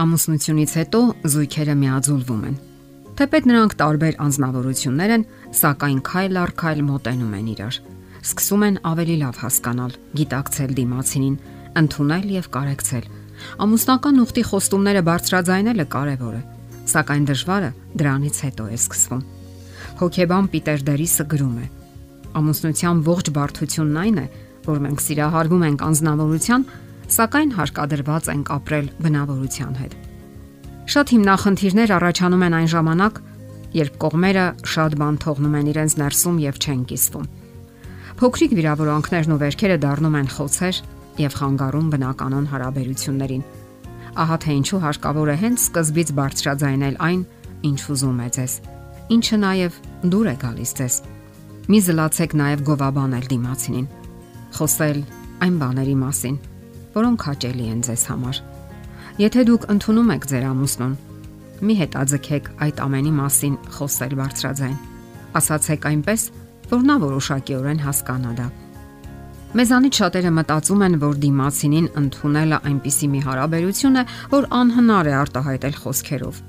Ամուսնությունից հետո զույգերը միաձուլվում են։ Թեպետ նրանք տարբեր անznավորություններ են, սակայն քայլ առ քայլ մոտենում են իրար։ Սկսում են ավելի լավ հասկանալ, գիտակցել դիմացինին, ընդունել եւ կարեկցել։ Ամուսնական ուխտի խոստումները բարձրաձայնելը կարևոր է, սակայն դժվարը դրանից հետո է սկսվում։ Հոկեբան Պիտեր Դերիսը գրում է. Ամուսնության ողջ բարդությունն այն է, որ մենք սիրահարվում ենք անznավորության, սակայն հարկադրված ենք ապրել բնավորության հետ։ Շատ հիմնախնդիրներ առաջանում են այն ժամանակ, երբ կողմերը շատ բան թողնում են իրենց ներսում եւ չեն կիսվում։ Փոքրիկ վիրավորանքներն ու վերքերը դառնում են խոցեր եւ խանգարում բնականon հարաբերություններին։ Ահա թե ինչու հարկավոր է հենց սկզբից բարձրաձայնել այն, ինչ ուզում է ձեզ, ինչը նաեւ դուր է գալիս ձեզ։ Մի զլացեք նաեւ գովաբանել դիմացինին։ Խոսել այն բաների մասին, որոնք հաճելի են ձեզ համար։ Եթե դուք ընդունում եք ձեր ամուսնուն, մի հետաձգեք այդ ամենի մասին խոսել բարձրաձայն։ Ասացեք այնպես, որ նա որոշակիորեն հասկանա դա։ Մեզանից շատերը մտածում են, որ դիմացինին ընդունելը այնպիսի մի հարաբերություն է, որ անհնար է արտահայտել խոսքերով։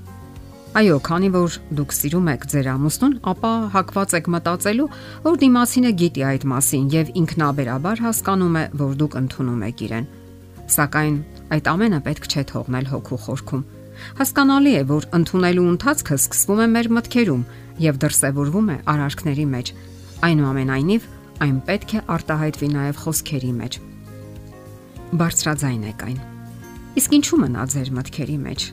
Այո, քանի որ դուք սիրում եք ձեր ամուսնուն, ապա հակված եք մտածելու, որ դիմացինը գիտի այդ մասին եւ ինքնաբերաբար հասկանում է, որ դուք ընդունում եք իրեն։ Սակայն այդ ամենը պետք չէ թողնել հոգու խորքում։ Հասկանալի է, որ ընդունելու ընթացքը սկսվում է մեր մտքերում եւ դրսեւորվում է արարքների մեջ։ Այնուամենայնիվ, այն պետք է արտահայտվի նաեւ խոսքերի մեջ։ Բարձրաձայնեք այն։ Իսկ ինչու մնա ձեր մտքերի մեջ։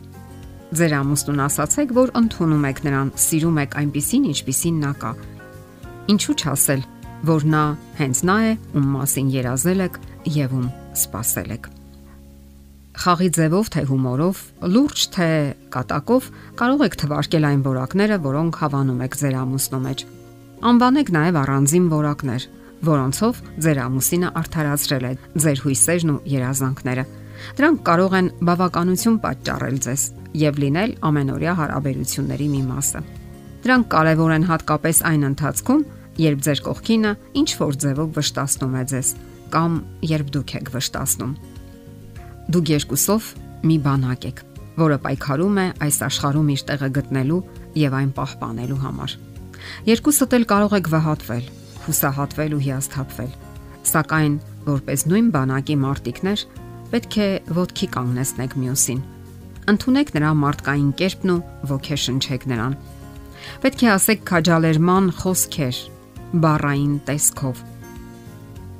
Ձեր ամուսնուն ասացեք, որ ընդունում եք նրան, սիրում եք այնպիսին, ինչպիսին նա կա։ Ինչու՞ չասել, որ նա հենց նա է, ում մասին երազել եք եւ ում սпасել եք խաղի ձևով թե հումորով, լուրջ թե կատակով կարող եք թվարկել այն որակները, որոնք հավանում եք ձեր ամուսնու մեջ։ Անվանեք նաև առանձին որակներ, որոնցով ձեր ամուսինը արդարացրել է ձեր հույսերն ու երազանքները։ Դրանք կարող են բավականություն պատճառել ձեզ եւ լինել ամենօրյա հարաբերությունների մի մասը։ Դրանք կարևոր են հատկապես այն ընթացքում, երբ ձեր կողքինը ինչ որ ձևով վշտացնում է ձեզ կամ երբ դուք եք վշտացնում Դուք երկուսով մի բանակ եք, որը պայքարում է այս աշխարհում իր տեղը գտնելու եւ այն պահպանելու համար։ Երկուսդ էլ կարող եք վհատվել, հուսահատվել ու հիասթափվել։ Սակայն, որպես նույն բանակի մարտիկներ, պետք է ոդքի կանգնեցնեք մյուսին։ Ընթունեք նրա մարդկային կերպն ու ոգեշնչեք նրան։ Պետք է ասեք քաջալերման խոսքեր, բառային տեսքով։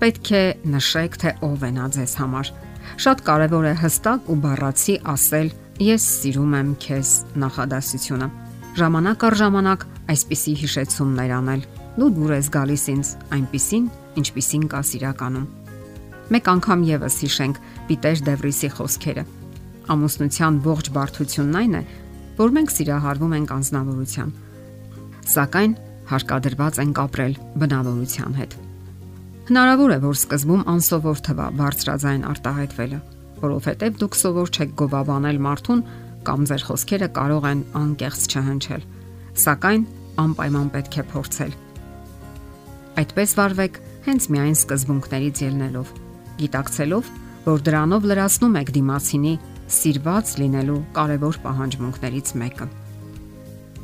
Պետք է նշեք, թե ով է նա ձեզ համար Շատ կարևոր է հստակ ու բառացի ասել ես սիրում եմ քեզ նախադասությունը։ Ժամանակ առ ժամանակ այսպիսի հիշեցումներ անել։ Դու դուր ես գալիս ինձ այնպիսին, ինչպիսին կա սիրականում։ Մեկ անգամ եւս հիշենք Պիտեր Դևրիսի խոսքերը։ Ամուսնության ողջ բարդությունն այն է, որ մենք սիրահարվում ենք անznավորության։ Սակայն հարկադրված ենք ապրել բնավորության հետ։ Հնարավոր է, որ սկզբում անսովոր թվա բարձրաձայն արտահայտվելը, որովհետև դուք սովոր չեք գովաբանել մարդուն կամ ձեր խոսքերը կարող են անկեղծ չհնչել, սակայն անպայման պետք է փորձել։ Այդպես վարվեք հենց միայն սկզբունքներից ելնելով, գիտակցելով, որ դրանով լրացնում եք դիմացինի սիրված լինելու կարևոր պահանջմունքներից մեկը։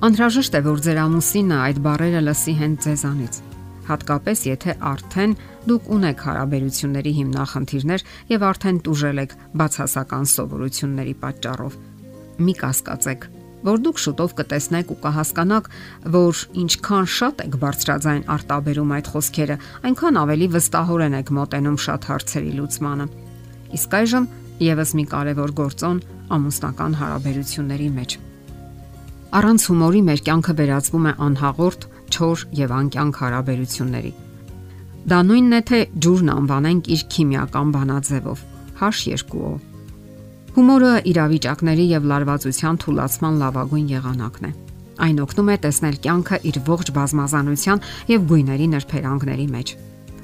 Անհրաժեշտ է, որ ձեր ամուսինը այդ բարերը լսի հենց ձեզանից հատկապես եթե արդեն դուք ունեք հարաբերությունների հիմնախնդիրներ եւ արդեն տուժել եք բացասական սովորությունների պատճառով։ Մի կասկածեք, որ դուք շուտով կտեսնեք ու կհասկանաք, որ ինչքան շատ եք բարձրաձայն արտաբերում այդ խոսքերը, այնքան ավելի վստահորեն եք մոտենում շատ հարցերի լուծմանը։ Իսկ այժմ եւս մի կարևոր գործոն ամուսնական հարաբերությունների մեջ։ Առանց հումորի մեր կյանքը վերածվում է անհաղորդ չոր եւ անկյանք հարաբերությունների։ Դա նույնն է թե ջուրն անվանենք իր քիմիական բանաձևով՝ H2O։ Հումորը իրավիճակների եւ լարվածության թույլաtsման լավագույն եղանակն է։ Այն օգնում է տեսնել կյանքը իր ողջ բազմազանության եւ գույների նրբերանգների մեջ։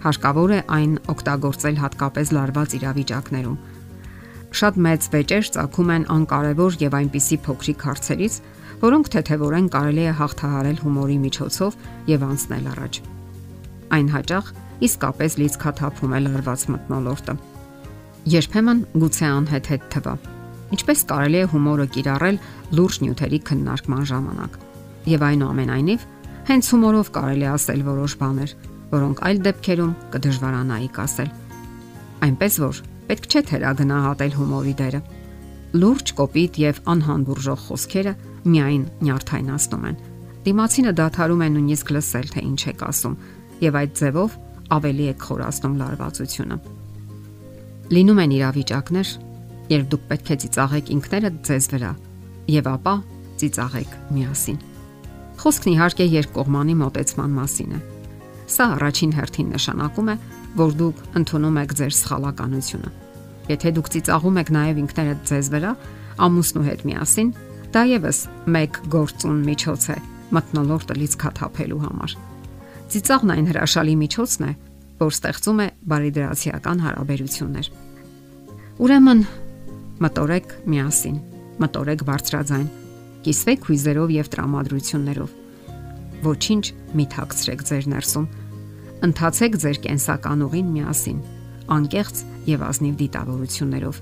Հարկավոր է այն օգտագործել հատկապես լարված իրավիճակներում։ Շատ մեծ վեճեր ցակում են անկարևոր եւ այնպիսի փոքրիկ հարցերից, որոնք թեթևորեն կարելի է հաղթահարել հումորի միջոցով եւ անցնել առաջ։ Այն հաճախ իսկապես լիցքաթափում է լարված մտնոլորտը։ Երբեմն գուցե անհետ հետ թվա։ Ինչպես կարելի է հումորը կիրառել լուրջ նյութերի քննարկման ժամանակ։ Եվ այնուամենայնիվ, հենց հումորով կարելի ասել որոշ բաներ, որոնք այլ դեպքերում կդժվարանայի կասել։ Այնպես որ պետք չէ թերագնահատել հումորի դերը։ Լուրջ, կոպիտ եւ անհանդուրժող խոսքերը միայն նյարդայնացնում են։ Դիմացինը դադարում է նույնիսկ լսել, թե ինչ եք ասում, եւ այդ ձևով ավելի է խորացնում լարվածությունը։ Լինում են իրավիճակներ, երբ դուք պետք է ծիծաղեք ինքներդ ձեզ վրա եւ ապա ծիծաղեք միասին։ Խոսքն իհարկե երկկողմանի մոտեցման մասին է։ Սա առաջին հերթին նշանակում է, որ դուք ընդունում եք ձեր սխալականությունը։ Եթե դուք ծիծաղում եք նաև ինքներդ ձեզ վրա, ամուսնու հետ միասին, դա եւս մեկ գործուն միջոց է մտնոլորտը լիցքաթափելու համար։ Ծիծաղն այն հրաշալի միջոցն է, որ ստեղծում է բարիդրացիական հարաբերություններ։ Ուրեմն մտորեք միասին, մտորեք բարձրաձայն, կիսվեք հույզերով եւ տրամադրություններով։ Ոչինչ մի թաքցրեք ձեր ներսում։ Ընթացեք ձեր կենսական ուղին միասին, անկեղծ եւ ազնիվ դիտավորություններով։